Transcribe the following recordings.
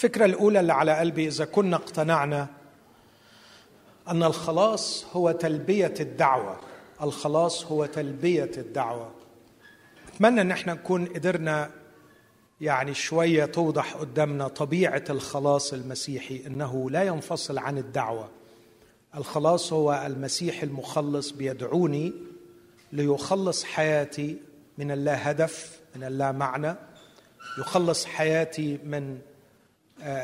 الفكرة الأولى اللي على قلبي إذا كنا اقتنعنا أن الخلاص هو تلبية الدعوة. الخلاص هو تلبية الدعوة. أتمنى إن إحنا نكون قدرنا يعني شوية توضح قدامنا طبيعة الخلاص المسيحي إنه لا ينفصل عن الدعوة. الخلاص هو المسيح المخلص بيدعوني ليخلص حياتي من اللا هدف من اللا معنى يخلص حياتي من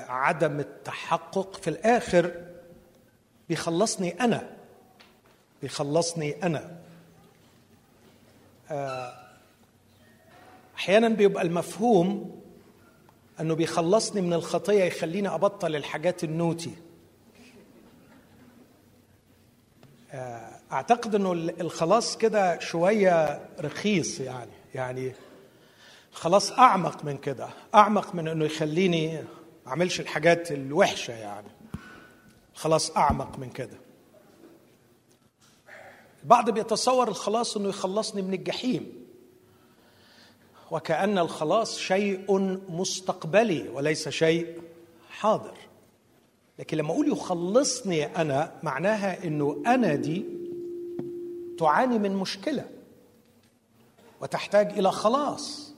عدم التحقق في الآخر بيخلصني أنا بيخلصني أنا. آه، أحيانا بيبقى المفهوم إنه بيخلصني من الخطية يخليني أبطل الحاجات النوتي. آه، أعتقد إنه الخلاص كده شوية رخيص يعني يعني خلاص أعمق من كده أعمق من إنه يخليني ما اعملش الحاجات الوحشة يعني. خلاص أعمق من كده. البعض بيتصور الخلاص إنه يخلصني من الجحيم. وكأن الخلاص شيء مستقبلي وليس شيء حاضر. لكن لما أقول يخلصني أنا معناها إنه أنا دي تعاني من مشكلة. وتحتاج إلى خلاص.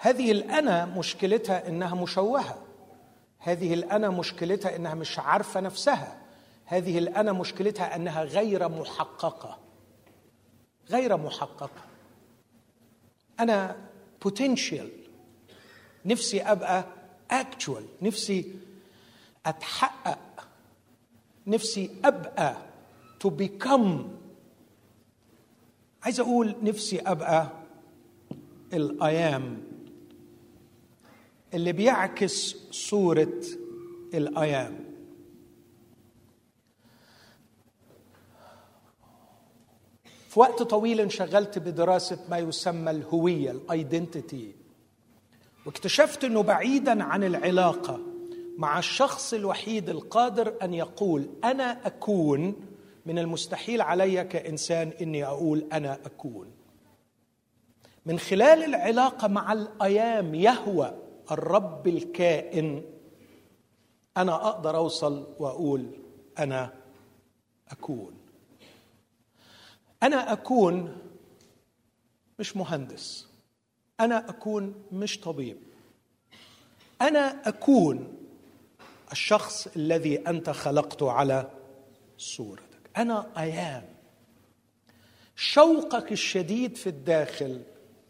هذه الأنا مشكلتها إنها مشوهة. هذه الأنا مشكلتها إنها مش عارفة نفسها. هذه الأنا مشكلتها إنها غير محققة. غير محققة. أنا بوتنشال نفسي أبقى اكتوال نفسي أتحقق. نفسي أبقى to become. عايز أقول نفسي أبقى الأيام اللي بيعكس صورة الأيام. في وقت طويل انشغلت بدراسة ما يسمى الهوية الايدنتيتي واكتشفت إنه بعيدا عن العلاقة مع الشخص الوحيد القادر أن يقول أنا أكون من المستحيل علي كإنسان إني أقول أنا أكون. من خلال العلاقة مع الأيام يهوى الرب الكائن. أنا أقدر أوصل وأقول أنا أكون. أنا أكون مش مهندس. أنا أكون مش طبيب. أنا أكون الشخص الذي أنت خلقته على صورتك. أنا أيام شوقك الشديد في الداخل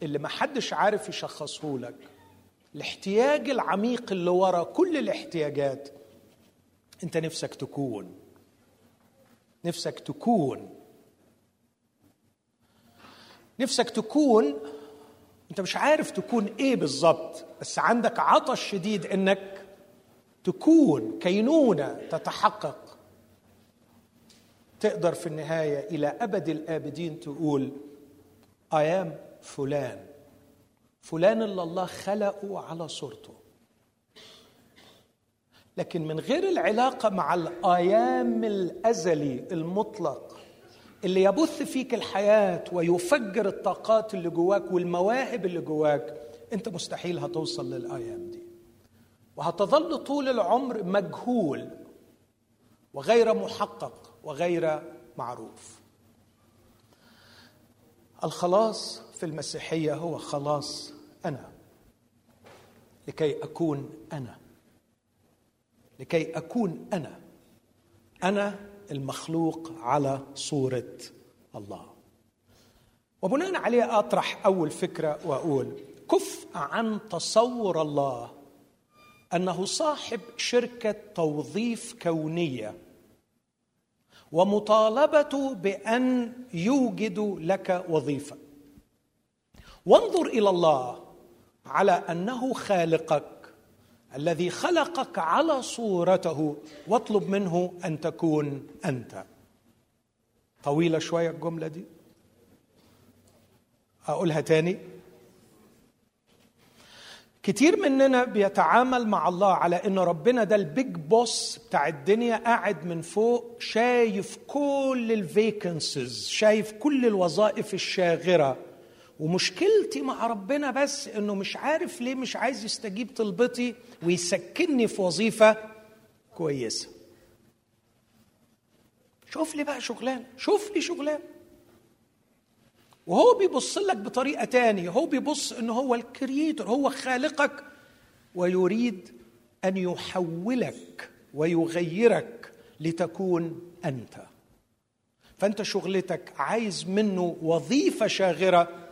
اللي ما حدش عارف يشخصه لك الاحتياج العميق اللي ورا كل الاحتياجات انت نفسك تكون. نفسك تكون. نفسك تكون انت مش عارف تكون إيه بالظبط بس عندك عطش شديد انك تكون كينونة تتحقق. تقدر في النهاية إلى أبد الآبدين تقول أيام فلان. فلان اللي الله خلقه على صورته. لكن من غير العلاقة مع الأيام الأزلي المطلق اللي يبث فيك الحياة ويفجر الطاقات اللي جواك والمواهب اللي جواك أنت مستحيل هتوصل للأيام دي. وهتظل طول العمر مجهول وغير محقق وغير معروف. الخلاص في المسيحية هو خلاص أنا. لكي أكون أنا. لكي أكون أنا. أنا المخلوق على صورة الله. وبناء عليه أطرح أول فكرة وأقول كف عن تصور الله أنه صاحب شركة توظيف كونية ومطالبته بأن يوجد لك وظيفة. وانظر إلى الله على أنه خالقك الذي خلقك على صورته واطلب منه أن تكون أنت. طويلة شوية الجملة دي. أقولها تاني. كتير مننا بيتعامل مع الله على إن ربنا ده ال big boss بتاع الدنيا قاعد من فوق شايف كل ال vacancies شايف كل الوظائف الشاغرة. ومشكلتي مع ربنا بس إنه مش عارف ليه مش عايز يستجيب طلبتي ويسكنني في وظيفة كويسة. شوف لي بقى شغلانه شوف لي شغلانه وهو بيبص لك بطريقة تانية هو بيبص إنه هو الكرييتور هو خالقك ويريد أن يحولك ويغيرك لتكون أنت. فأنت شغلتك عايز منه وظيفة شاغرة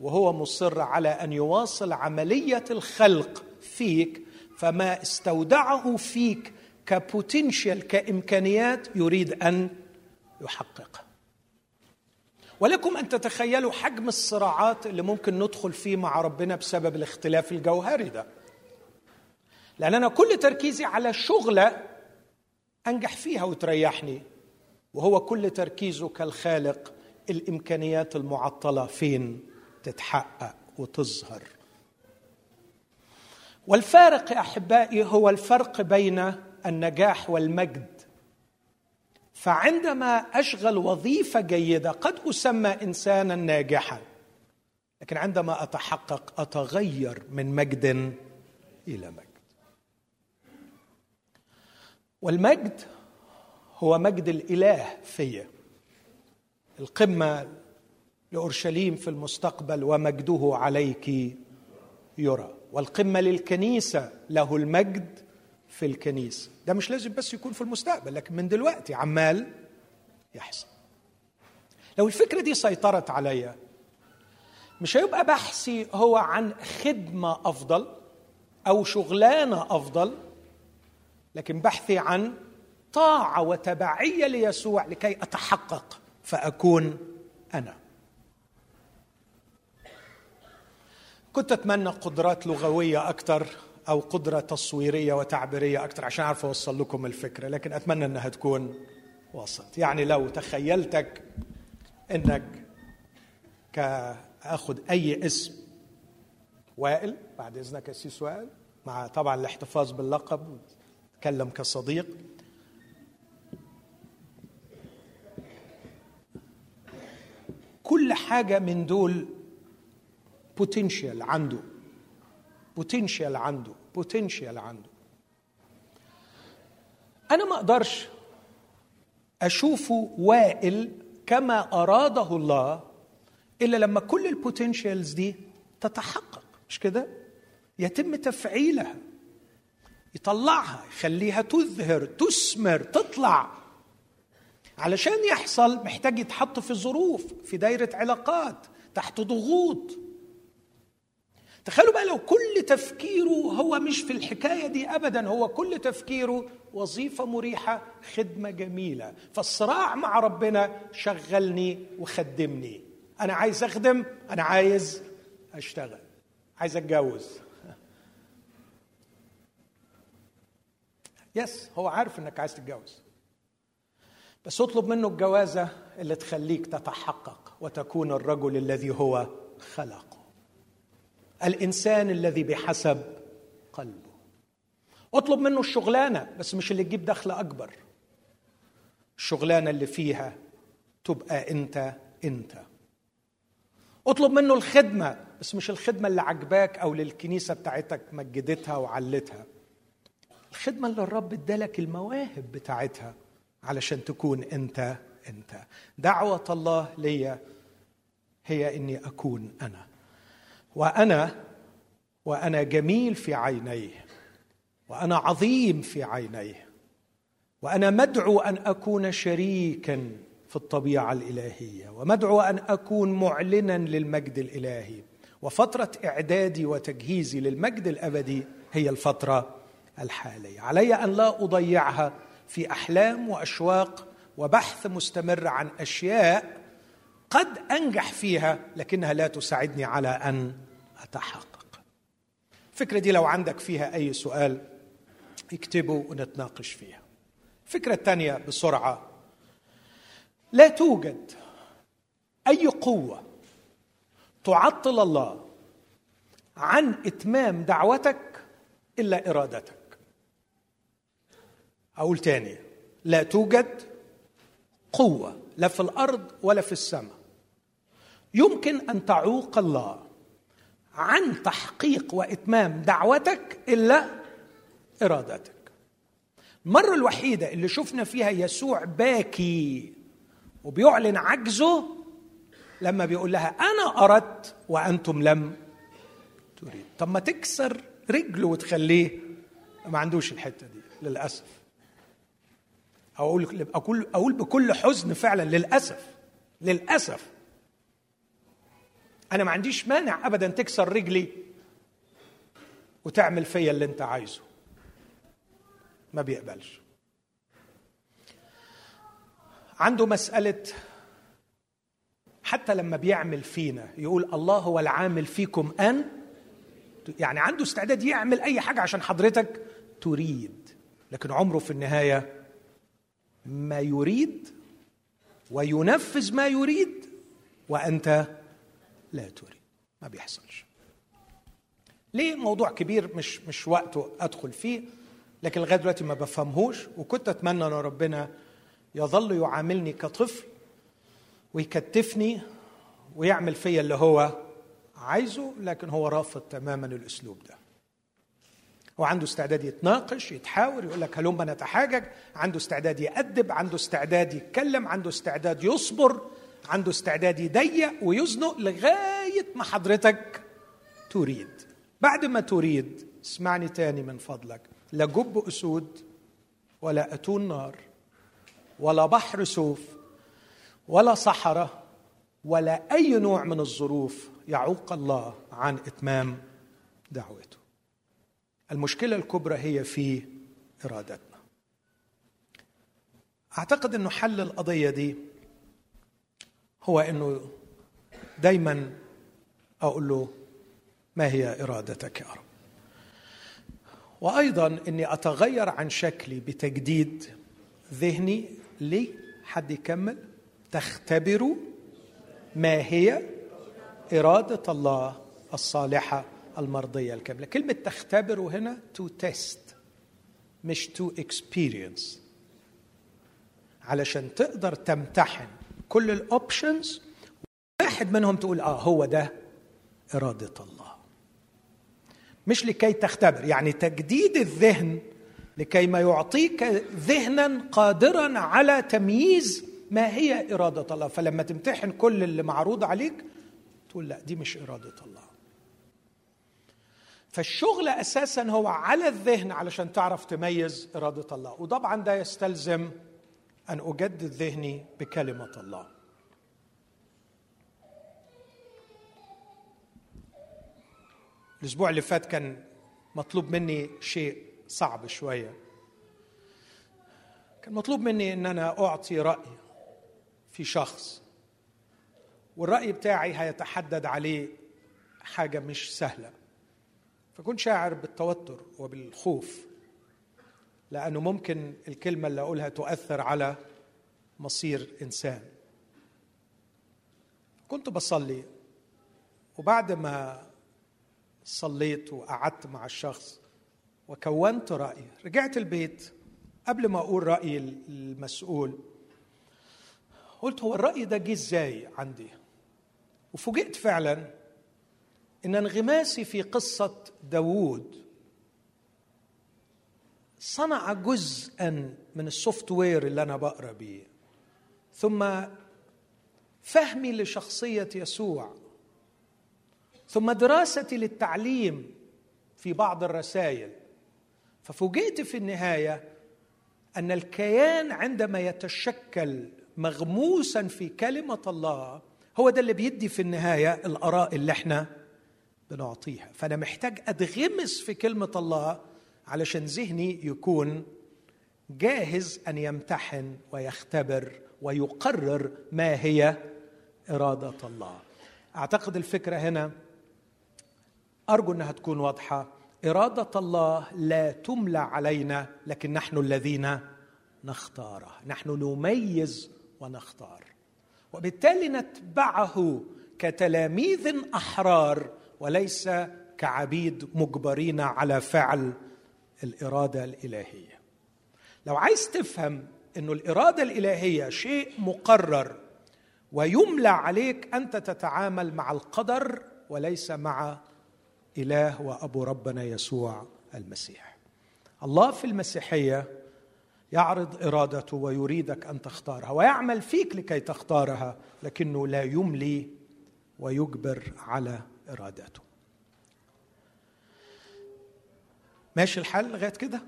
وهو مصر على أن يواصل عملية الخلق فيك فما استودعه فيك كبوتنشال كإمكانيات يريد أن يحققها ولكم أن تتخيلوا حجم الصراعات اللي ممكن ندخل فيه مع ربنا بسبب الاختلاف الجوهري ده. لأن أنا كل تركيزي على شغلة أنجح فيها وتريحني وهو كل تركيزه كالخالق الإمكانيات المعطلة فين؟ تتحقق وتظهر. والفارق يا أحبائي هو الفرق بين النجاح والمجد. فعندما أشغل وظيفة جيدة قد أسمى إنسانا ناجحا لكن عندما أتحقق أتغير من مجد إلى مجد. والمجد هو مجد الإله فيا القمة لأورشليم في المستقبل ومجده عليك يرى. والقمة للكنيسة له المجد في الكنيسة. ده مش لازم بس يكون في المستقبل لكن من دلوقتي عمال يحصل. لو الفكرة دي سيطرت عليا مش هيبقى بحثي هو عن خدمة أفضل أو شغلانة أفضل لكن بحثي عن طاعة وتبعية ليسوع لكي أتحقق فأكون أنا. كنت أتمنى قدرات لغوية أكثر أو قدرة تصويرية وتعبيرية أكثر عشان أعرف أوصل لكم الفكرة لكن أتمنى إنها تكون وسط يعني لو تخيلتك إنك كأخذ أي اسم وائل بعد إذنك قسيس وائل مع طبعا الاحتفاظ باللقب تكلم كصديق. كل حاجة من دول potential عنده. potential عنده. potential عنده. أنا ما أقدرش أشوفه وائل كما أراده الله إلا لما كل البوتنشالز دي تتحقق. مش كده؟ يتم تفعيلها. يطلعها يخليها تزهر تثمر تطلع. علشان يحصل محتاج يتحط في ظروف في دايرة علاقات تحت ضغوط. تخيلوا بقى لو كل تفكيره هو مش في الحكاية دي ابدا هو كل تفكيره وظيفة مريحة خدمة جميلة. فالصراع مع ربنا شغلني وخدمني. أنا عايز أخدم أنا عايز أشتغل. عايز أتجوز. يس هو عارف إنك عايز تتجوز. بس اطلب منه الجوازة اللي تخليك تتحقق وتكون الرجل الذي هو خلق. الإنسان الذي بحسب قلبه. اطلب منه الشغلانة بس مش اللي تجيب دخل أكبر. الشغلانة اللي فيها تبقى أنت أنت. اطلب منه الخدمة بس مش الخدمة اللي عجباك أو للكنيسه بتاعتك مجدتها وعلتها. الخدمة اللي الرب ادالك المواهب بتاعتها علشان تكون أنت أنت. دعوة الله ليا هي إني أكون أنا. وأنا وأنا جميل في عينيه وأنا عظيم في عينيه وأنا مدعو أن أكون شريكا في الطبيعة الإلهية ومدعو أن أكون معلنا للمجد الإلهي. وفترة إعدادي وتجهيزي للمجد الأبدي هي الفترة الحالية. علي أن لا أضيعها في أحلام وأشواق وبحث مستمر عن أشياء قد أنجح فيها لكنها لا تساعدني على أن أتحقق. الفكرة دي لو عندك فيها أي سؤال اكتبه ونتناقش فيها. الفكرة الثانية بسرعة لا توجد أي قوة تعطل الله عن إتمام دعوتك إلا إرادتك. أقول تاني لا توجد قوة لا في الأرض ولا في السماء يمكن أن تعوق الله عن تحقيق وإتمام دعوتك إلا إرادتك. المره الوحيدة اللي شفنا فيها يسوع باكي وبيعلن عجزه لما بيقول لها أنا أردت وأنتم لم تريد. طب ما تكسر رجله وتخليه ما عندوش الحتة دي للأسف. أقول أقول أقول بكل حزن فعلا للأسف للأسف. أنا ما عنديش مانع ابدا تكسر رجلي وتعمل فيا اللي أنت عايزه. ما بيقبلش. عنده مسألة حتى لما بيعمل فينا يقول الله هو العامل فيكم أن يعني عنده استعداد يعمل أي حاجة عشان حضرتك تريد لكن عمره في النهاية ما يريد وينفذ ما يريد وأنت لا تريد. ما بيحصلش. ليه موضوع كبير مش مش وقته أدخل فيه؟ لكن لغاية دلوقتي ما بفهمهوش وكنت أتمنى أن ربنا يظل يعاملني كطفل ويكتفني ويعمل فيا اللي هو عايزه لكن هو رافض تماما الأسلوب ده. هو عنده استعداد يتناقش يتحاور يقول لك هلم نتحاجج عنده استعداد يأدب عنده استعداد يتكلم عنده استعداد يصبر. عنده استعداد يضيق ويزنق لغاية ما حضرتك تريد. بعد ما تريد اسمعني تاني من فضلك. لا جب أسود ولا أتون نار ولا بحر سوف ولا صحراء ولا أي نوع من الظروف يعوق الله عن إتمام دعوته. المشكلة الكبرى هي في إرادتنا. أعتقد أنه حل القضية دي هو أنه دايما أقول له ما هي إرادتك يا رب. وأيضا أني أتغير عن شكلي بتجديد ذهني لي حد يكمل. تختبروا ما هي إرادة الله الصالحة المرضية الكاملة. كلمة تختبروا هنا to test مش to experience علشان تقدر تمتحن كل ال options واحد منهم تقول آه هو ده إرادة الله. مش لكي تختبر يعني تجديد الذهن لكي ما يعطيك ذهنا قادرا على تمييز ما هي إرادة الله. فلما تمتحن كل اللي معروض عليك تقول لا دي مش إرادة الله. فالشغل أساسا هو على الذهن علشان تعرف تميز إرادة الله. وطبعا ده يستلزم أن أجدد ذهني بكلمة الله. الأسبوع اللي فات كان مطلوب مني شيء صعب شوية. كان مطلوب مني إن أنا أعطي رأي في شخص والرأي بتاعي هيتحدد عليه حاجة مش سهلة. فكنت شاعر بالتوتر وبالخوف. لأنه ممكن الكلمة اللي أقولها تؤثر على مصير إنسان. كنت بصلي وبعد ما صليت وقعدت مع الشخص وكونت رأيي رجعت البيت قبل ما أقول رأيي المسؤول قلت هو الرأي ده جه إزاي عندي؟ وفوجئت فعلا إن انغماسي في قصة داوود صنع جزءا من السوفت وير اللي أنا بقرأ بيه. ثم فهمي لشخصية يسوع. ثم دراستي للتعليم في بعض الرسائل. ففوجئت في النهاية أن الكيان عندما يتشكل مغموسا في كلمة الله هو ده اللي بيدي في النهاية الآراء اللي إحنا بنعطيها. فأنا محتاج أتغمس في كلمة الله علشان ذهني يكون جاهز أن يمتحن ويختبر ويقرر ما هي إرادة الله. أعتقد الفكرة هنا أرجو أنها تكون واضحة. إرادة الله لا تملى علينا لكن نحن الذين نختاره. نحن نميز ونختار. وبالتالي نتبعه كتلاميذ أحرار وليس كعبيد مجبرين على فعل الإرادة الإلهية. لو عايز تفهم إنه الإرادة الإلهية شيء مقرر ويملى عليك انت تتعامل مع القدر وليس مع إله وأبو ربنا يسوع المسيح. الله في المسيحية يعرض إرادته ويريدك أن تختارها ويعمل فيك لكي تختارها لكنه لا يملي ويجبر على إرادته. ماشي الحل لغاية كده؟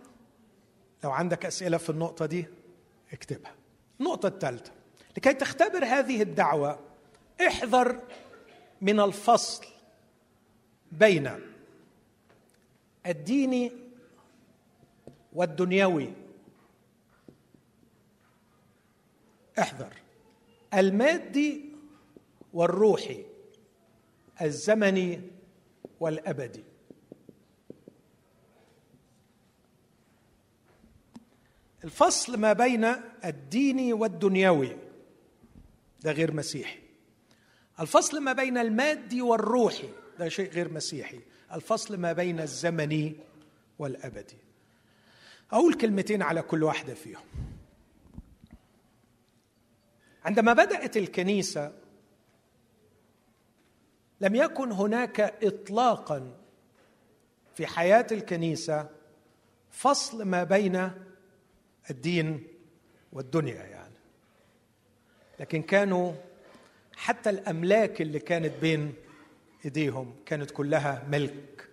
لو عندك أسئلة في النقطة دي اكتبها. النقطة الثالثه لكي تختبر هذه الدعوة احذر من الفصل بين الديني والدنيوي. احذر. المادي والروحي الزمني والأبدي. الفصل ما بين الديني والدنيوي ده غير مسيحي. الفصل ما بين المادي والروحي ده شيء غير مسيحي. الفصل ما بين الزمني والأبدي. أقول كلمتين على كل واحدة فيهم. عندما بدأت الكنيسة لم يكن هناك اطلاقا في حياة الكنيسة فصل ما بين الدين والدنيا يعني. لكن كانوا حتى الأملاك اللي كانت بين إيديهم كانت كلها ملك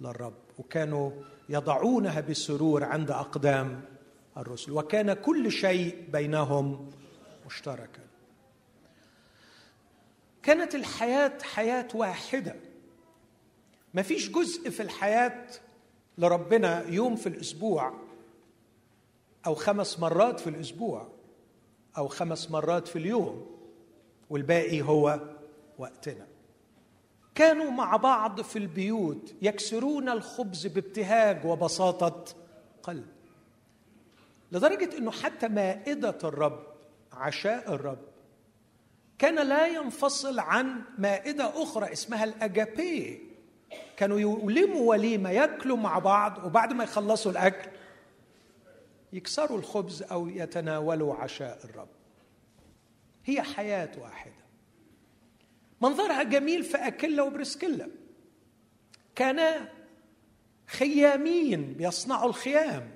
للرب وكانوا يضعونها بسرور عند أقدام الرسل وكان كل شيء بينهم مشتركا. كانت الحياة حياة واحدة. ما فيش جزء في الحياة لربنا يوم في الأسبوع أو خمس مرات في الأسبوع أو خمس مرات في اليوم والباقي هو وقتنا. كانوا مع بعض في البيوت يكسرون الخبز بابتهاج وبساطة قلب لدرجة إنه حتى مائدة الرب عشاء الرب كان لا ينفصل عن مائدة أخرى اسمها الأجابي. كانوا يولموا وليمة ياكلوا مع بعض وبعد ما يخلصوا الأكل يكسروا الخبز أو يتناولوا عشاء الرب. هي حياة واحدة. منظرها جميل في اكله وبرسكله كانا خيامين بيصنعوا الخيام.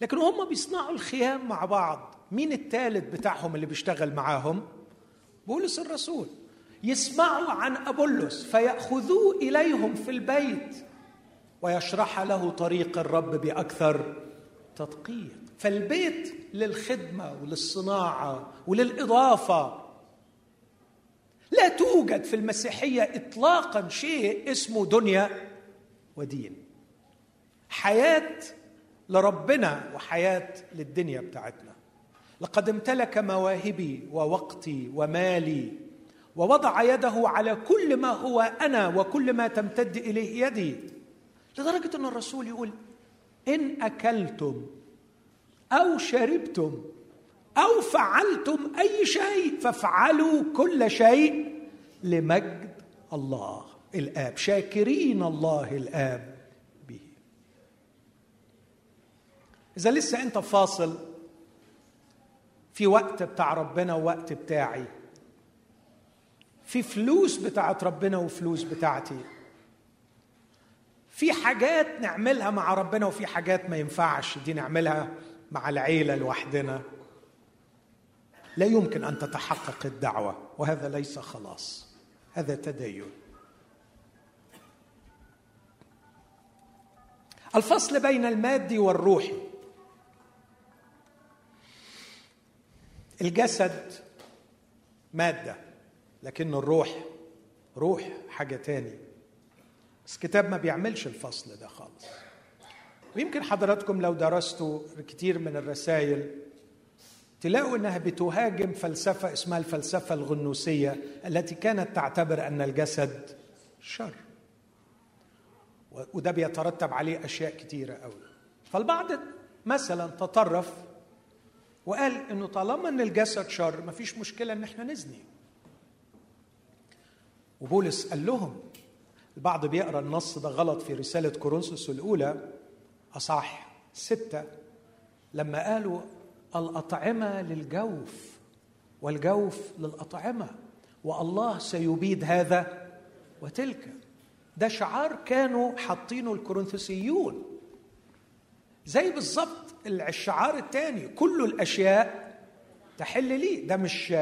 لكن هم بيصنعوا الخيام مع بعض. مين الثالث بتاعهم اللي بيشتغل معاهم؟ بولس الرسول. يسمعوا عن أبولس فيأخذوه إليهم في البيت ويشرح له طريق الرب بأكثر تدقيق فالبيت للخدمة وللصناعة وللإضافة. لا توجد في المسيحية اطلاقا شيء اسمه دنيا ودين. حياة لربنا وحياة للدنيا بتاعتنا. لقد امتلك مواهبي ووقتي ومالي ووضع يده على كل ما هو أنا وكل ما تمتد إليه يدي. لدرجة أن الرسول يقول إن أكلتم أو شربتم أو فعلتم أي شيء فافعلوا كل شيء لمجد الله. الآب شاكرين الله الآب به. إذا لسه أنت فاصل في وقت بتاع ربنا ووقت بتاعي. في فلوس بتاعت ربنا وفلوس بتاعتي. في حاجات نعملها مع ربنا وفي حاجات ما ينفعش. دي نعملها مع العيلة لوحدنا. لا يمكن أن تتحقق الدعوة وهذا ليس خلاص. هذا تدين. الفصل بين المادي والروحي. الجسد مادة لكن الروح روح حاجة تاني. بس الكتاب ما بيعملش الفصل ده خالص. ويمكن حضراتكم لو درستوا كتير من الرسائل تلاقوا إنها بتهاجم فلسفة اسمها الفلسفة الغنوسية التي كانت تعتبر أن الجسد شر. وده بيترتب عليه أشياء كتيرة قوي فالبعض مثلا تطرف وقال إنه طالما إن الجسد شر مفيش مشكلة إن إحنا نزني. وبولس قال لهم البعض بيقرأ النص ده غلط في رسالة كورنثوس الأولى اصح ستة لما قالوا الأطعمة للجوف والجوف للأطعمة والله سيبيد هذا وتلك. ده شعار كانوا حاطينه الكورنثوسيون. زي بالظبط الشعار الثاني كل الأشياء تحل لي. ده مش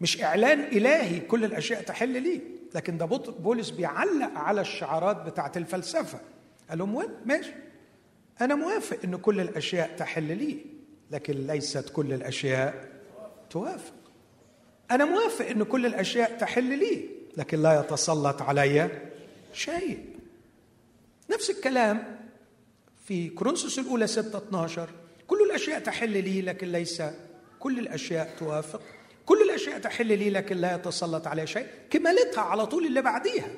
مش إعلان إلهي كل الأشياء تحل لي. لكن ده بولس بيعلق على الشعارات بتاعت الفلسفة. قال لهم وين؟ ماشي. أنا موافق إن كل الأشياء تحل لي لكن ليست كل الأشياء توافق. أنا موافق إن كل الأشياء تحل لي لكن لا يتسلط علي شيء. نفس الكلام في كورنثوس الأولى 6 12 كل الأشياء تحل لي لكن ليس كل الأشياء توافق. كل الأشياء تحل لي لكن لا يتسلط علي شيء. كمالتها على طول اللي بعديها.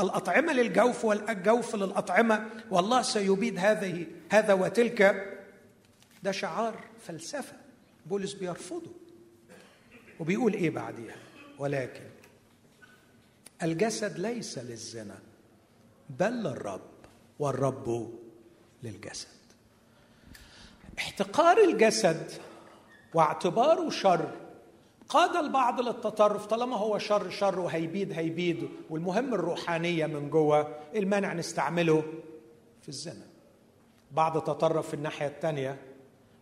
الأطعمة للجوف والجوف للأطعمة. والله سيبيد هذه هذا وتلك. ده شعار فلسفة. بولس بيرفضه. وبيقول إيه بعديها؟ ولكن الجسد ليس للزنا بل للرب والرب للجسد. احتقار الجسد واعتباره شر قاد البعض للتطرف طالما هو شر شر وهيبيد هيبيد. والمهم الروحانية من جوه المانع نستعمله في الزنا بعض تطرف في الناحية الثانية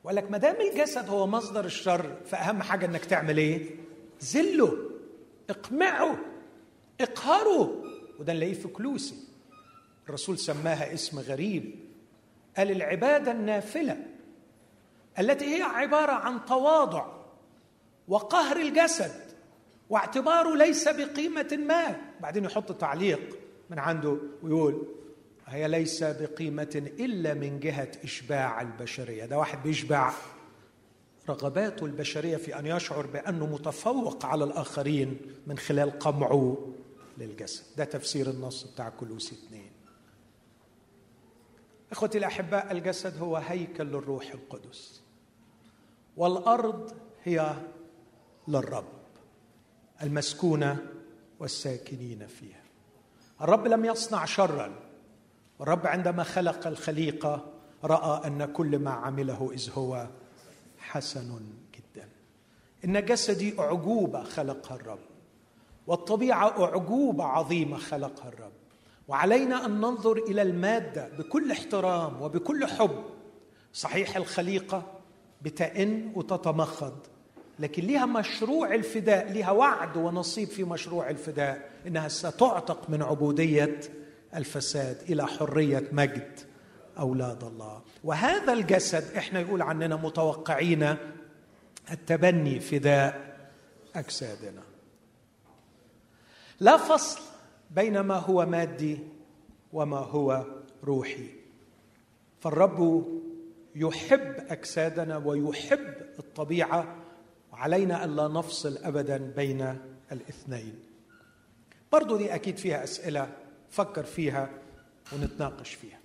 وقال لك ما دام الجسد هو مصدر الشر فأهم حاجة إنك تعمل إيه؟ زله اقمعه اقهره. وده نلاقيه في كلوسي. الرسول سماها اسم غريب. قال العبادة النافلة التي هي عبارة عن تواضع. وقهر الجسد واعتباره ليس بقيمة ما. بعدين يحط تعليق من عنده ويقول هي ليس بقيمة إلا من جهة إشباع البشرية. ده واحد بيشبع رغباته البشرية في أن يشعر بأنه متفوق على الآخرين من خلال قمعه للجسد. ده تفسير النص بتاع كلوسي اثنين. إخوتي الأحباء الجسد هو هيكل للروح القدس. والأرض هي للرب المسكونة والساكنين فيها. الرب لم يصنع شرا والرب عندما خلق الخليقة رأى أن كل ما عمله إذ هو حسن جدا. إن جسدي اعجوبه خلقها الرب والطبيعة اعجوبه عظيمه خلقها الرب. وعلينا أن ننظر إلى المادة بكل احترام وبكل حب. صحيح الخليقة بتئن وتتمخض لكن ليها مشروع الفداء ليها وعد ونصيب في مشروع الفداء إنها ستعتق من عبودية الفساد إلى حرية مجد أولاد الله. وهذا الجسد إحنا يقول عننا متوقعين التبني فداء أجسادنا. لا فصل بين ما هو مادي وما هو روحي. فالرب يحب أجسادنا ويحب الطبيعة وعلينا ألا نفصل أبدا بين الاثنين. برضو دي أكيد فيها أسئلة فكر فيها ونتناقش فيها.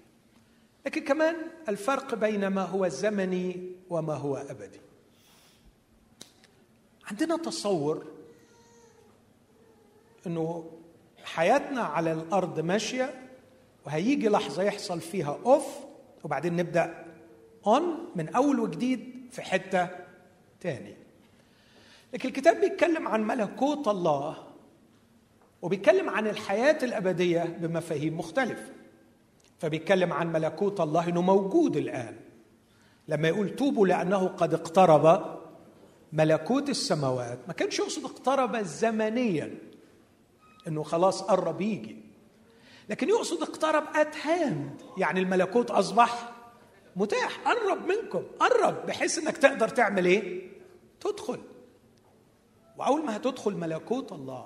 لكن كمان الفرق بين ما هو زمني وما هو أبدي. عندنا تصور إنه حياتنا على الأرض ماشية وهيجي لحظة يحصل فيها أوف وبعدين نبدأ اون من أول وجديد في حتة تاني. لكن الكتاب بيتكلم عن ملكوت الله وبيتكلم عن الحياة الأبدية بمفاهيم مختلفة. فبيتكلم عن ملكوت الله إنه موجود الآن. لما يقول توبوا لأنه قد اقترب ملكوت السماوات. ما كانش يقصد اقترب زمنيا إنه خلاص قرب يجي. لكن يقصد اقترب ات هاند يعني الملكوت أصبح متاح. قرب منكم قرب بحيث إنك تقدر تعمل إيه؟ تدخل. وأول ما هتدخل ملكوت الله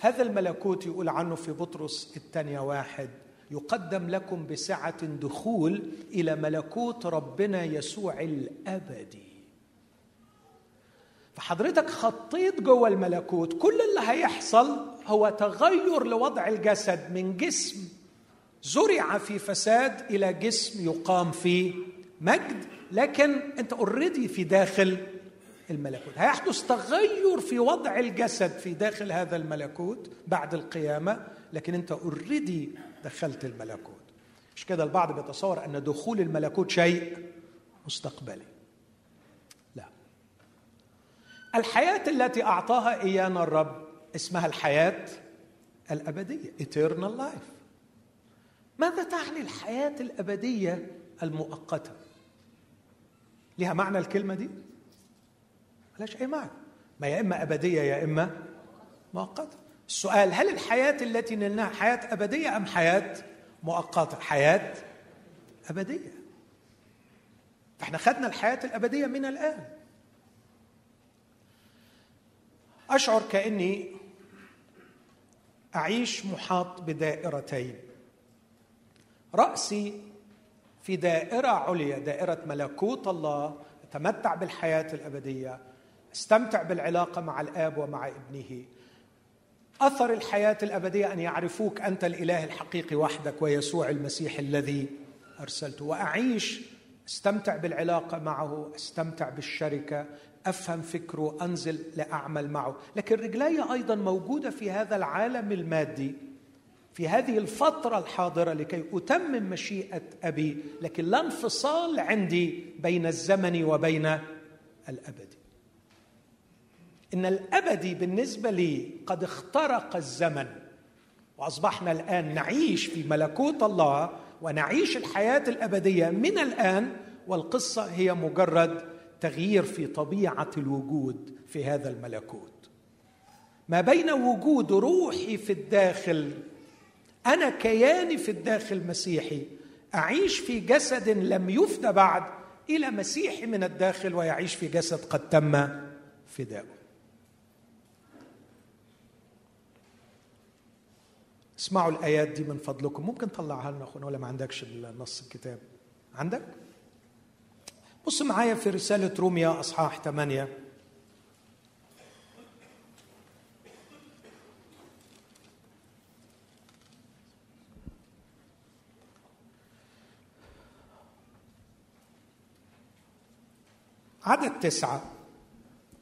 هذا الملكوت يقول عنه في بطرس الثانية واحد يقدم لكم بسعة دخول إلى ملكوت ربنا يسوع الأبدي. فحضرتك خطيت جوه الملكوت كل اللي هيحصل هو تغير لوضع الجسد من جسم زرع في فساد إلى جسم يقام في مجد. لكن أنت already في داخل الملكوت. هيحدث تغير في وضع الجسد في داخل هذا الملكوت بعد القيامة لكن أنت already دخلت الملكوت. مش كده؟ البعض بيتصور أن دخول الملكوت شيء مستقبلي. لا. الحياة التي أعطاها إيانا الرب اسمها الحياة الأبدية eternal life. ماذا تعني الحياة الأبدية المؤقتة؟ لها معنى الكلمة دي؟ ملاش أي معنى ما يا إما أبدية يا إما مؤقتة. السؤال هل الحياة التي نلناها حياة أبدية أم حياة مؤقتة؟ حياة أبدية. فإحنا خدنا الحياة الأبدية من الآن. أشعر كأني أعيش محاط بدائرتين. رأسي في دائرة عليا دائرة ملكوت الله أتمتع بالحياة الأبدية. استمتع بالعلاقة مع الآب ومع ابنه. أثر الحياة الأبدية أن يعرفوك أنت الإله الحقيقي وحدك ويسوع المسيح الذي أرسلته. وأعيش استمتع بالعلاقة معه استمتع بالشركة أفهم فكره أنزل لأعمل معه. لكن رجلي أيضا موجودة في هذا العالم المادي في هذه الفترة الحاضرة لكي أتمم مشيئة أبي لكن لا انفصال عندي بين الزمن وبين الابدي إن الابدي بالنسبة لي قد اخترق الزمن وأصبحنا الآن نعيش في ملكوت الله ونعيش الحياة الأبدية من الآن والقصة هي مجرد تغيير في طبيعة الوجود في هذا الملكوت. ما بين وجود روحي في الداخل أنا كياني في الداخل مسيحي أعيش في جسد لم يفدى بعد إلى مسيحي من الداخل ويعيش في جسد قد تم فداؤه. اسمعوا الآيات دي من فضلكم. ممكن تطلعها لنا اخونا ولا ما عندكش نص الكتاب؟ عندك؟ بص معايا في رسالة روميا أصحاح 8 عدد تسعة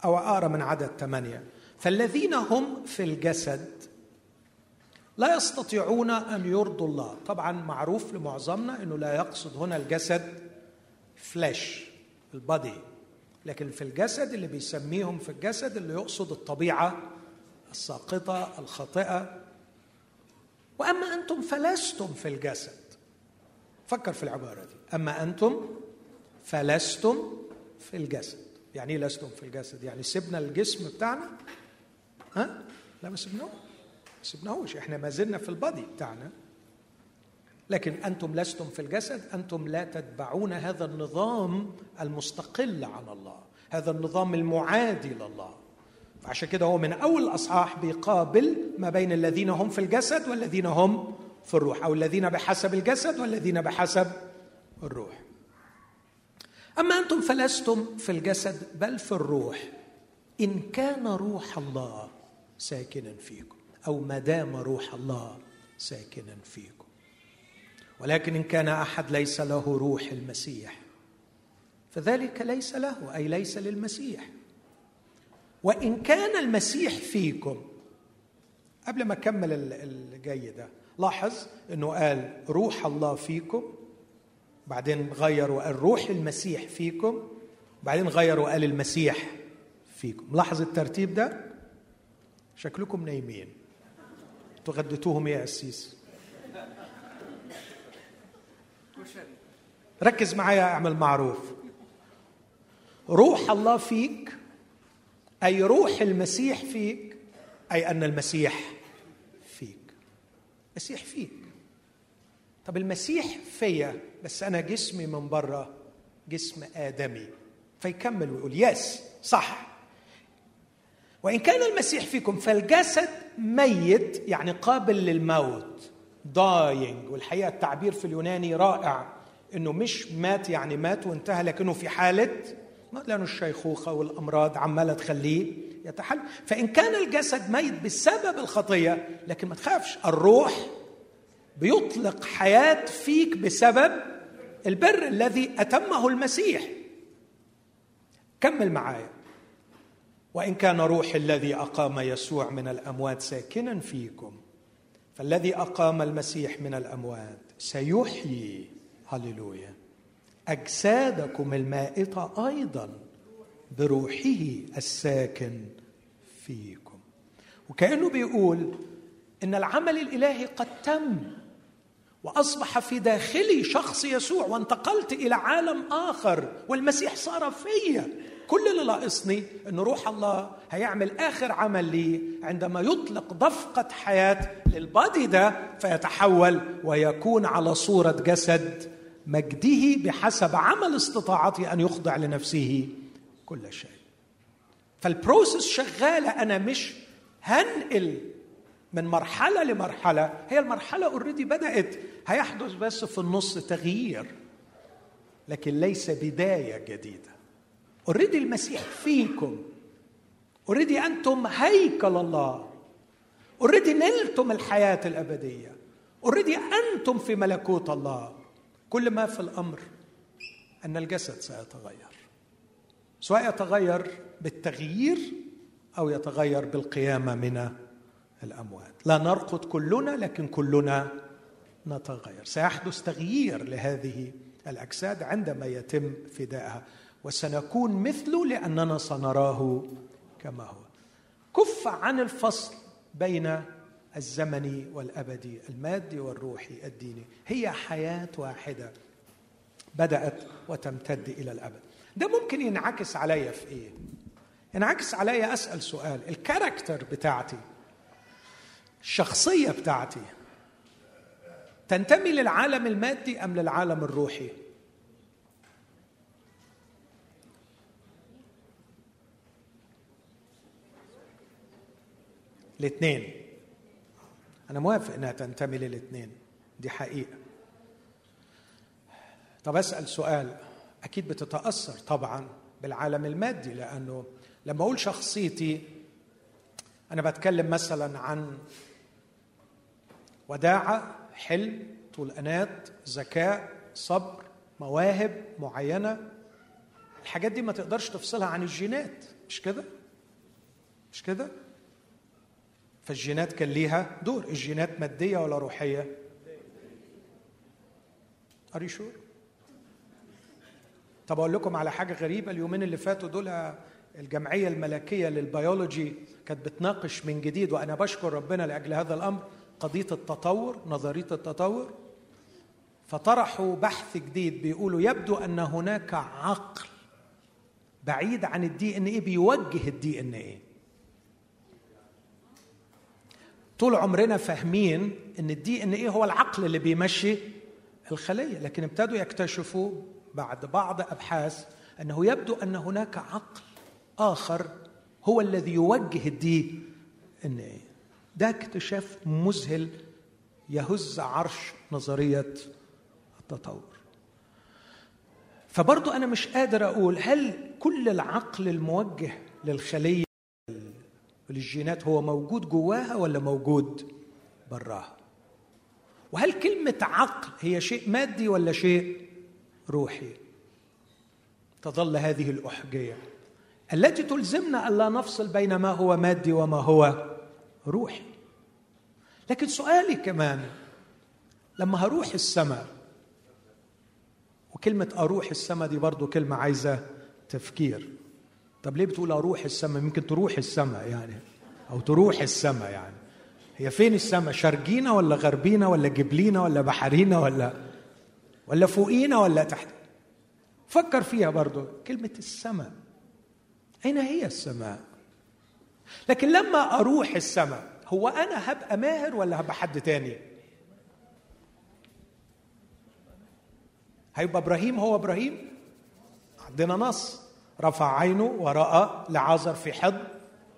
أو أقرأ من عدد ثمانية فالذين هم في الجسد لا يستطيعون أن يرضوا الله. طبعا معروف لمعظمنا إنه لا يقصد هنا الجسد فلاش البادي. لكن في الجسد اللي بيسميهم في الجسد اللي يقصد الطبيعة الساقطة الخاطئة. وأما أنتم فلستم في الجسد. فكر في العبارة دي. أما أنتم فلستم في الجسد. يعني إيه لستم في الجسد؟ يعني سيبنا الجسم بتاعنا. ها؟ لا ما سبناهوش سبناهوش إحنا ما زلنا في البادي بتاعنا. لكن أنتم لستم في الجسد أنتم لا تتبعون هذا النظام المستقل عن الله هذا النظام المعادي لله. فعشان كده هو من أول الاصحاح بيقابل ما بين الذين هم في الجسد والذين هم في الروح أو الذين بحسب الجسد والذين بحسب الروح. أما أنتم فلستم في الجسد بل في الروح إن كان روح الله ساكنا فيكم. أو ما دام روح الله ساكنا فيكم. ولكن إن كان أحد ليس له روح المسيح فذلك ليس له أي ليس للمسيح. وإن كان المسيح فيكم قبل ما أكمل اللي جاي ده لاحظ إنه قال روح الله فيكم بعدين غير وقال روح المسيح فيكم بعدين غير وقال المسيح فيكم. لاحظ الترتيب ده؟ شكلكم نايمين. تغدتوهم إيه يا قسيس ركز معايا أعمل معروف. روح الله فيك أي روح المسيح فيك أي أن المسيح فيك. المسيح فيك. طب المسيح فيا بس أنا جسمي من بره جسم آدمي. فيكمل ويقول yes صح. وإن كان المسيح فيكم فالجسد ميت يعني قابل للموت. dying والحقيقة التعبير في اليوناني رائع إنه مش مات يعني مات وانتهى لكنه في حالة لأنه الشيخوخة والأمراض عمالة تخليه يتحل. فإن كان الجسد ميت بسبب الخطية لكن ما تخافش الروح بيطلق حياة فيك بسبب البر الذي أتمه المسيح. كمل معايا. وإن كان روح الذي أقام يسوع من الأموات ساكنا فيكم فالذي أقام المسيح من الأموات سيحيي. هللويا. أجسادكم المائتة أيضا بروحه الساكن فيكم. وكأنه بيقول إن العمل الإلهي قد تم وأصبح في داخلي شخص يسوع وانتقلت إلى عالم آخر والمسيح صار فيا. كل اللي ناقصني إن روح الله هيعمل آخر عمل لي عندما يطلق ضفقه حياة للبادي ده فيتحول ويكون على صورة جسد مجده بحسب عمل استطاعته أن يخضع لنفسه كل شيء. فال process شغالة أنا مش هنقل من مرحلة لمرحلة. هي المرحلة already بدأت. هيحدث بس في النص تغيير لكن ليس بداية جديدة. already المسيح فيكم. already أنتم هيكل الله. already نلتم الحياة الأبدية. اوريدي أنتم في ملكوت الله. كل ما في الأمر أن الجسد سيتغير. سواء يتغير بالتغيير أو يتغير بالقيامه من الأموات. لا نرقد كلنا لكن كلنا نتغير. سيحدث تغيير لهذه الأجساد عندما يتم فدائها وسنكون مثله لأننا سنراه كما هو. كف عن الفصل بين الزمني والابدي المادي والروحي الديني هي حياة واحدة بدأت وتمتد إلى الأبد. ده ممكن ينعكس عليا في إيه؟ ينعكس عليا أسأل سؤال. الكاركتر بتاعتي الشخصية بتاعتي تنتمي للعالم المادي أم للعالم الروحي؟ الاثنين أنا موافق إنها تنتمي للاثنين دي حقيقة. طب أسأل سؤال. أكيد بتتأثر طبعا بالعالم المادي لأنه لما أقول شخصيتي أنا بتكلم مثلا عن وداعة حلم طول انات ذكاء صبر مواهب معينة. الحاجات دي ما تقدرش تفصلها عن الجينات. مش كده؟ مش كده؟ فالجينات كان ليها دور. الجينات مادية ولا روحية؟ are you sure طب أقول لكم على حاجة غريبة. اليومين اللي فاتوا دول الجمعية الملكية للبيولوجي كانت بتناقش من جديد وأنا بشكر ربنا لأجل هذا الأمر قضية التطور نظرية التطور. فطرحوا بحث جديد بيقولوا يبدو أن هناك عقل بعيد عن ال DNA بيوجه ال DNA طول عمرنا فاهمين إن ال DNA هو العقل اللي بيمشي الخلية لكن ابتدوا يكتشفوا بعد بعض أبحاث أنه يبدو أن هناك عقل آخر هو الذي يوجه ال DNA. ده اكتشاف مذهل يهز عرش نظرية التطور. فبرضو أنا مش قادر أقول هل كل العقل الموجه للخلية وللجينات هو موجود جواها ولا موجود براها؟ وهل كلمة عقل هي شيء مادي ولا شيء روحي؟ تظل هذه الأحجية. التي تلزمنا الا نفصل بين ما هو مادي وما هو روحي. لكن سؤالي كمان لما هروح السماء وكلمة أروح السماء دي برضو كلمة عايزة تفكير. طب ليه بتقول أروح السماء؟ يمكن تروح السماء يعني أو تروح السماء يعني. هي فين السماء؟ شرقينا ولا غربينا ولا جبلينا ولا بحرينا ولا ولا فوقينا ولا تحت؟ فكر فيها برضو كلمة السماء. أين هي السماء؟ لكن لما أروح السماء هو أنا هبقى ماهر ولا هبقى حد تاني؟ هيبقى إبراهيم هو إبراهيم؟ عندنا نص. رفع عينه ورأى لعازر في حضن.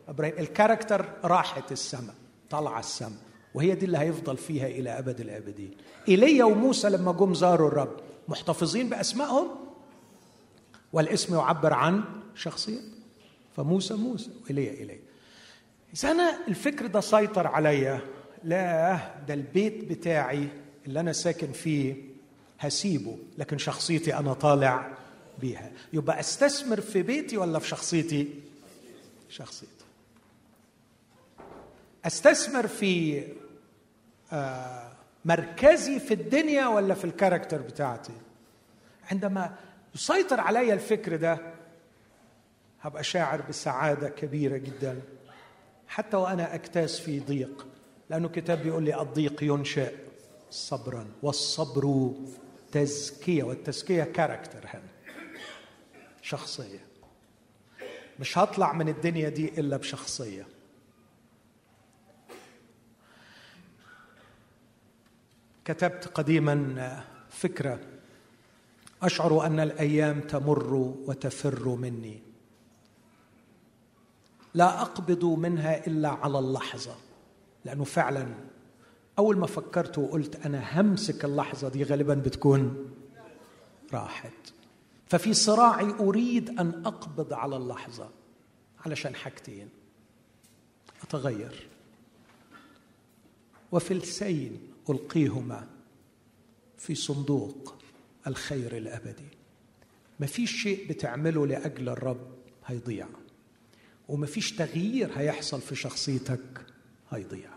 إبراهيم الكاركتر راحت السماء طلع السماء وهي دي اللي هيفضل فيها إلى أبد الآبدين. إيليا وموسى لما جم زاروا الرب محتفظين بأسمائهم؟ والاسم يعبر عن شخصية. فموسى موسى وإيليا إيليا. إذا أنا الفكر ده سيطر عليا لا ده البيت بتاعي اللي أنا ساكن فيه هسيبه لكن شخصيتي أنا طالع بيها. يبقى أستثمر في بيتي ولا في شخصيتي؟ شخصيتي. أستثمر في آه، مركزي في الدنيا ولا في الكاركتر بتاعتي؟ عندما يسيطر علي الفكر ده هبقى شاعر بسعادة كبيرة جدا حتى وأنا أكتاس في ضيق لأنه كتاب بيقول لي الضيق ينشئ صبرا والصبر تزكية والتزكية كاركتر هنا شخصيه مش هطلع من الدنيا دي إلا بشخصية. كتبت قديما فكرة. أشعر أن الأيام تمر وتفر مني. لا أقبض منها إلا على اللحظة. لأنه فعلا أول ما فكرت وقلت أنا همسك اللحظة دي غالبا بتكون راحت. ففي صراعي أريد أن أقبض على اللحظة علشان حاجتين. أتغير. وفي السين ألقيهما في صندوق الخير الأبدي. ما فيش شيء بتعمله لأجل الرب هيضيع وما فيش تغيير هيحصل في شخصيتك هيضيع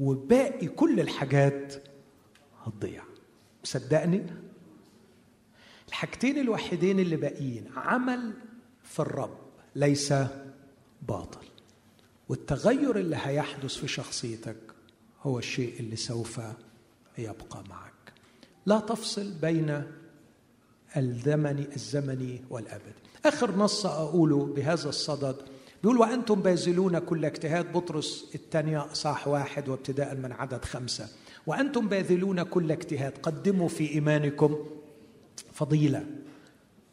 وباقي كل الحاجات هتضيع. صدقني الحاجتين الوحيدين اللي باقيين عمل في الرب ليس باطل. والتغير اللي هيحدث في شخصيتك هو الشيء اللي سوف يبقى معك. لا تفصل بين الزمن الزمني والابدي آخر نص أقوله بهذا الصدد بيقول وأنتم باذلون كل اجتهاد. بطرس الثانية صح واحد وابتداء من عدد خمسة. وأنتم باذلون كل اجتهاد. قدموا في إيمانكم فضيلة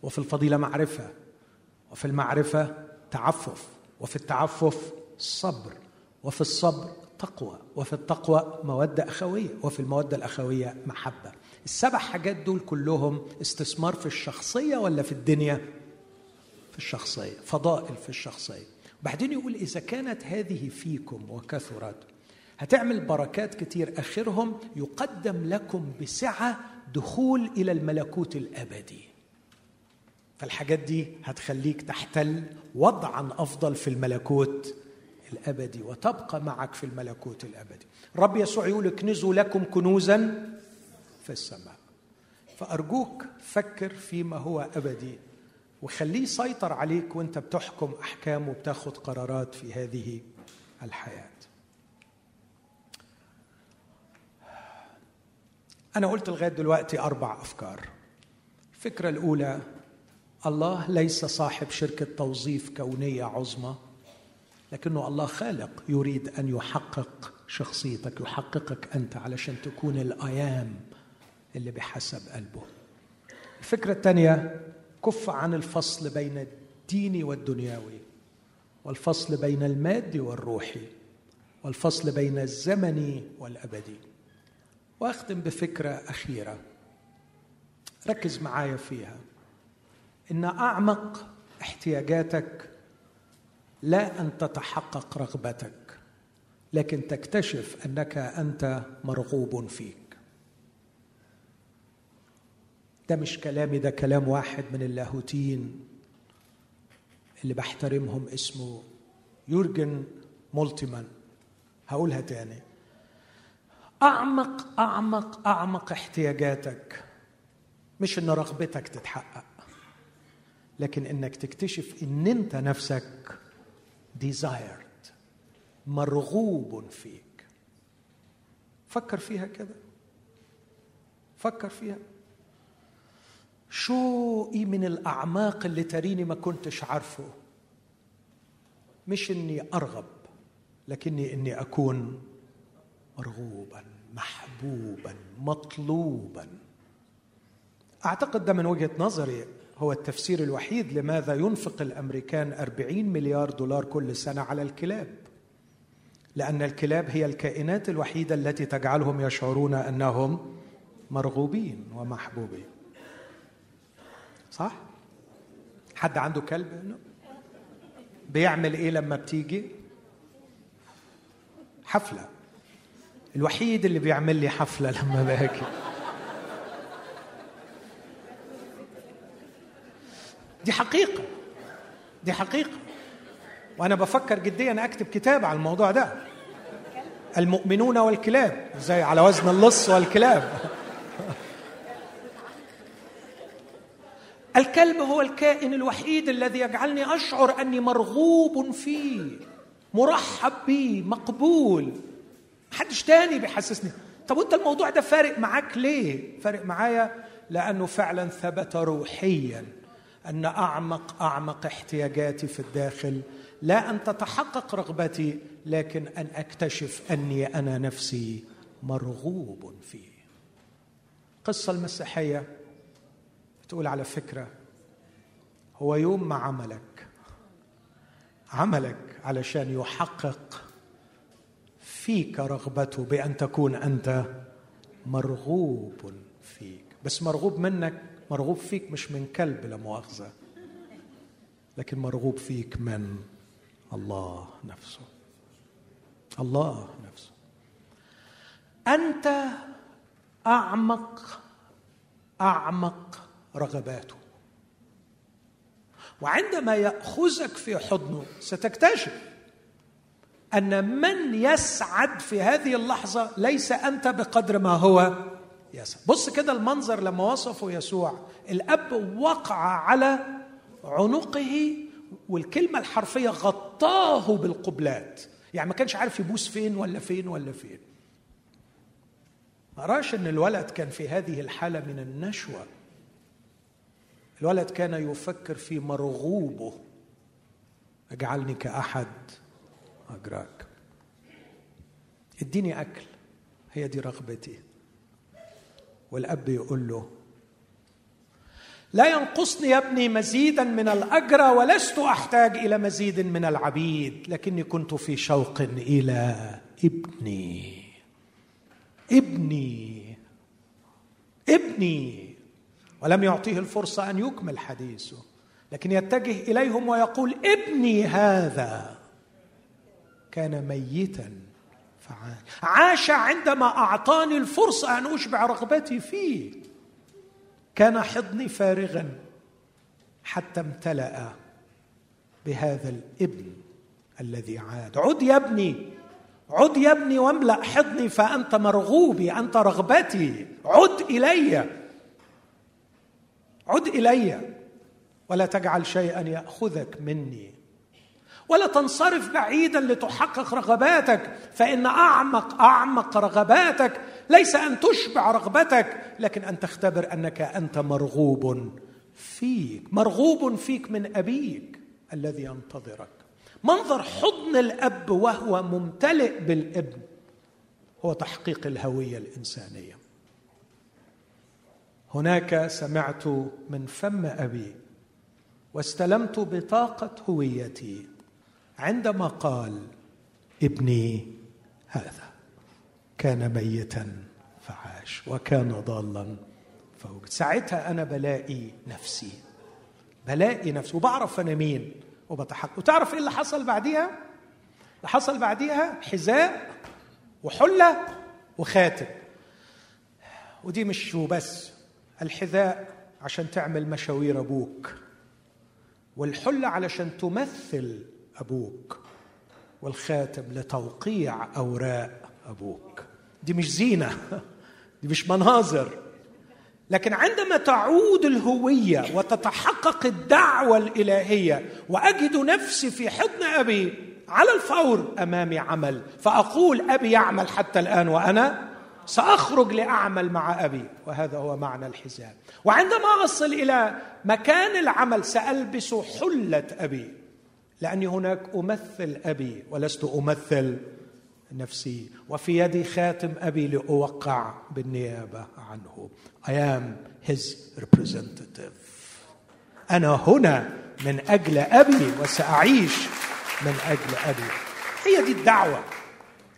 وفي الفضيلة معرفة وفي المعرفة تعفف وفي التعفف صبر وفي الصبر تقوى وفي التقوى مودة أخوية وفي المودة الأخوية محبة. السبع حاجات دول كلهم استثمار في الشخصية ولا في الدنيا؟ في الشخصية فضائل في الشخصية. وبعدين يقول إذا كانت هذه فيكم وكثرت هتعمل بركات كتير آخرهم يقدم لكم بسعة دخول إلى الملكوت الأبدي. فالحاجات دي هتخليك تحتل وضعا أفضل في الملكوت الأبدي وتبقى معك في الملكوت الأبدي. رب يسوع يقول اكنزوا لكم كنوزا في السماء. فأرجوك فكر فيما هو أبدي وخليه يسيطر عليك وأنت بتحكم أحكام وبتاخد قرارات في هذه الحياة. أنا قلت لغاية دلوقتي أربع أفكار. الفكرة الأولى الله ليس صاحب شركة توظيف كونية عظمى لكنه الله خالق يريد أن يحقق شخصيتك يحققك أنت علشان تكون الأيام اللي بحسب قلبه. الفكرة الثانية كف عن الفصل بين الديني والدنيوي والفصل بين المادي والروحي والفصل بين الزمني والأبدي. وأختم بفكرة أخيرة. ركز معايا فيها. إن أعمق احتياجاتك لا أن تتحقق رغبتك لكن تكتشف أنك أنت مرغوب فيك. ده مش كلامي ده كلام واحد من اللاهوتيين اللي بحترمهم اسمه يورجن مولتمان هقولها تاني. أعمق أعمق أعمق احتياجاتك. مش إن رغبتك تتحقق لكن إنك تكتشف إن أنت نفسك desired مرغوب فيك. فكر فيها كده. فكر فيها. شوقي من الأعماق اللي تريني ما كنتش عارفه؟ مش إني أرغب لكني إني أكون مرغوبا. محبوبا مطلوبا. أعتقد ده من وجهة نظري هو التفسير الوحيد لماذا ينفق الأمريكان 40 مليار دولار كل سنة على الكلاب. لأن الكلاب هي الكائنات الوحيدة التي تجعلهم يشعرون أنهم مرغوبين ومحبوبين. صح؟ حد عنده كلب؟ بيعمل إيه لما بتيجي؟ حفلة. الوحيد اللي بيعمل لي حفلة لما باجي. دي حقيقة. دي حقيقة. وأنا بفكر جديا أكتب كتاب على الموضوع ده. المؤمنون والكلاب. زي على وزن اللص والكلاب. الكلب هو الكائن الوحيد الذي يجعلني أشعر أني مرغوب فيه مرحب به مقبول. محدش تاني بيحسسني. طب وانت الموضوع ده فارق معاك ليه؟ فارق معايا لأنه فعلا ثبت روحيا أن أعمق أعمق احتياجاتي في الداخل لا أن تتحقق رغبتي لكن أن أكتشف أني أنا نفسي مرغوب فيه. القصة المسيحية تقول على فكرة هو يوم ما عملك عملك علشان يحقق فيك رغبته بأن تكون أنت مرغوب فيك. بس مرغوب منك مرغوب فيك مش من كلب لا مؤاخذة لكن مرغوب فيك من الله نفسه. الله نفسه. أنت أعمق أعمق رغباته. وعندما يأخذك في حضنه ستكتشف أن من يسعد في هذه اللحظة ليس أنت بقدر ما هو يسعد. بص كده المنظر لما وصفه يسوع. الأب وقع على عنقه والكلمة الحرفية غطاه بالقبلات. يعني ما كانش عارف يبوس فين ولا فين ولا فين. ما رأش إن الولد كان في هذه الحالة من النشوة. الولد كان يفكر في مرغوبه. أجعلني كأحد. أجراك. اديني أكل. هي دي رغبتي. والأب يقول له لا ينقصني يا ابني مزيدا من الأجر ولست أحتاج إلى مزيد من العبيد لكني كنت في شوق إلى ابني. ابني. ابني. ولم يعطيه الفرصة أن يكمل حديثه لكن يتجه إليهم ويقول ابني هذا. كان ميتا فعاش عاش عندما أعطاني الفرصة أن أشبع رغبتي فيه. كان حضني فارغا حتى امتلأ بهذا الابن الذي عاد. عد يا ابني عد يا ابني واملأ حضني فأنت مرغوبي أنت رغبتي. عد إلي. عد إلي. ولا تجعل شيئا يأخذك مني. ولا تنصرف بعيدا لتحقق رغباتك فإن أعمق أعمق رغباتك ليس أن تشبع رغبتك لكن أن تختبر أنك أنت مرغوب فيك مرغوب فيك من أبيك الذي ينتظرك. منظر حضن الأب وهو ممتلئ بالإبن هو تحقيق الهوية الإنسانية. هناك سمعت من فم أبي واستلمت بطاقة هويتي عندما قال ابني هذا كان ميتا فعاش وكان ضالا فوجد ساعتها أنا بلاقي نفسي بلاقي نفسي وبعرف أنا مين وبتحقق وتعرف إيه اللي حصل بعديها؟ اللي حصل بعديها حذاء وحلة وخاتم. ودي مش وبس الحذاء عشان تعمل مشاوير أبوك والحلة علشان تمثل أبوك والخاتم لتوقيع أوراق أبوك. دي مش زينة دي مش مناظر. لكن عندما تعود الهوية وتتحقق الدعوة الإلهية وأجد نفسي في حضن أبي على الفور امامي عمل فأقول أبي يعمل حتى الآن وأنا سأخرج لأعمل مع أبي وهذا هو معنى الحزام وعندما أصل إلى مكان العمل سألبس حلة أبي. لأني هناك أمثل أبي ولست أمثل نفسي. وفي يدي خاتم أبي لأوقع بالنيابة عنه. I am his representative. أنا هنا من أجل أبي وسأعيش من أجل أبي. هي دي الدعوة.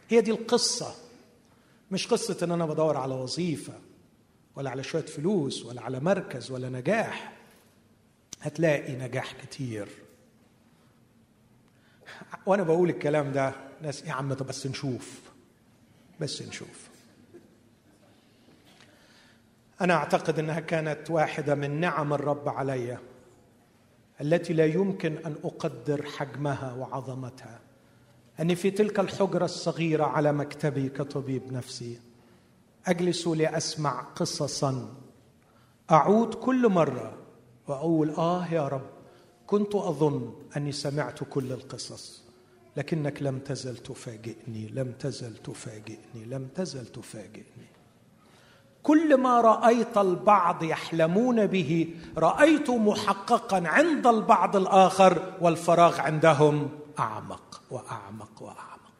هي دي القصة. مش قصة إن أنا بدور على وظيفة ولا على شوية فلوس ولا على مركز ولا نجاح. هتلاقي نجاح كتير. وأنا بقول الكلام ده ناس يا عم طب بس نشوف بس نشوف. أنا أعتقد إنها كانت واحدة من نعم الرب علي التي لا يمكن أن أقدر حجمها وعظمتها. أني في تلك الحجرة الصغيرة على مكتبي كطبيب نفسي أجلس لأسمع قصصا أعود كل مرة وأقول آه يا رب. كنت أظن أني سمعت كل القصص لكنك لم تزل تفاجئني لم تزل تفاجئني لم تزل تفاجئني. كل ما رأيت البعض يحلمون به رأيت محققا عند البعض الآخر والفراغ عندهم أعمق وأعمق وأعمق.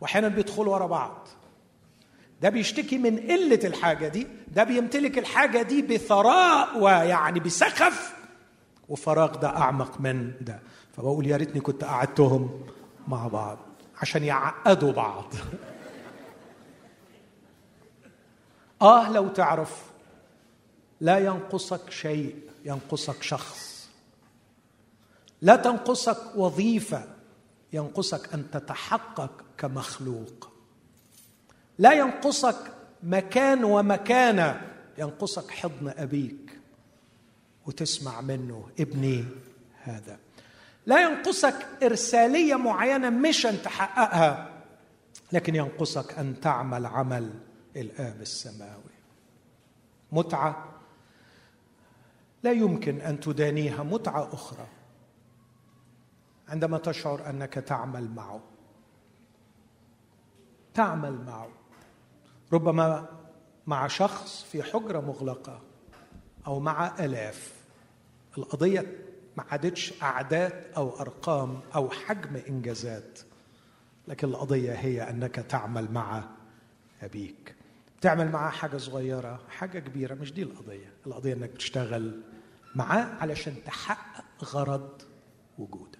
واحيانا بيدخلوا ورا بعض. ده بيشتكي من قلة الحاجة دي ده بيمتلك الحاجة دي بثراء ويعني بسخف وفراغ ده أعمق من ده. فبقول يا ريتني كنت قعدتهم مع بعض عشان يعقدوا بعض. آه لو تعرف لا ينقصك شيء ينقصك شخص. لا تنقصك وظيفة ينقصك أن تتحقق كمخلوق. لا ينقصك مكان ومكانة ينقصك حضن أبيك. وتسمع منه ابني هذا. لا ينقصك إرسالية معينة مشن تحققها لكن ينقصك أن تعمل عمل الاب السماوي. متعة لا يمكن أن تدانيها متعة أخرى عندما تشعر أنك تعمل معه. تعمل معه. ربما مع شخص في حجرة مغلقة. أو مع آلاف. القضية ما عادتش أعداد أو أرقام أو حجم إنجازات. لكن القضية هي أنك تعمل مع أبيك. تعمل معاه حاجة صغيرة حاجة كبيرة مش دي القضية. القضية إنك بتشتغل معاه علشان تحقق غرض وجودك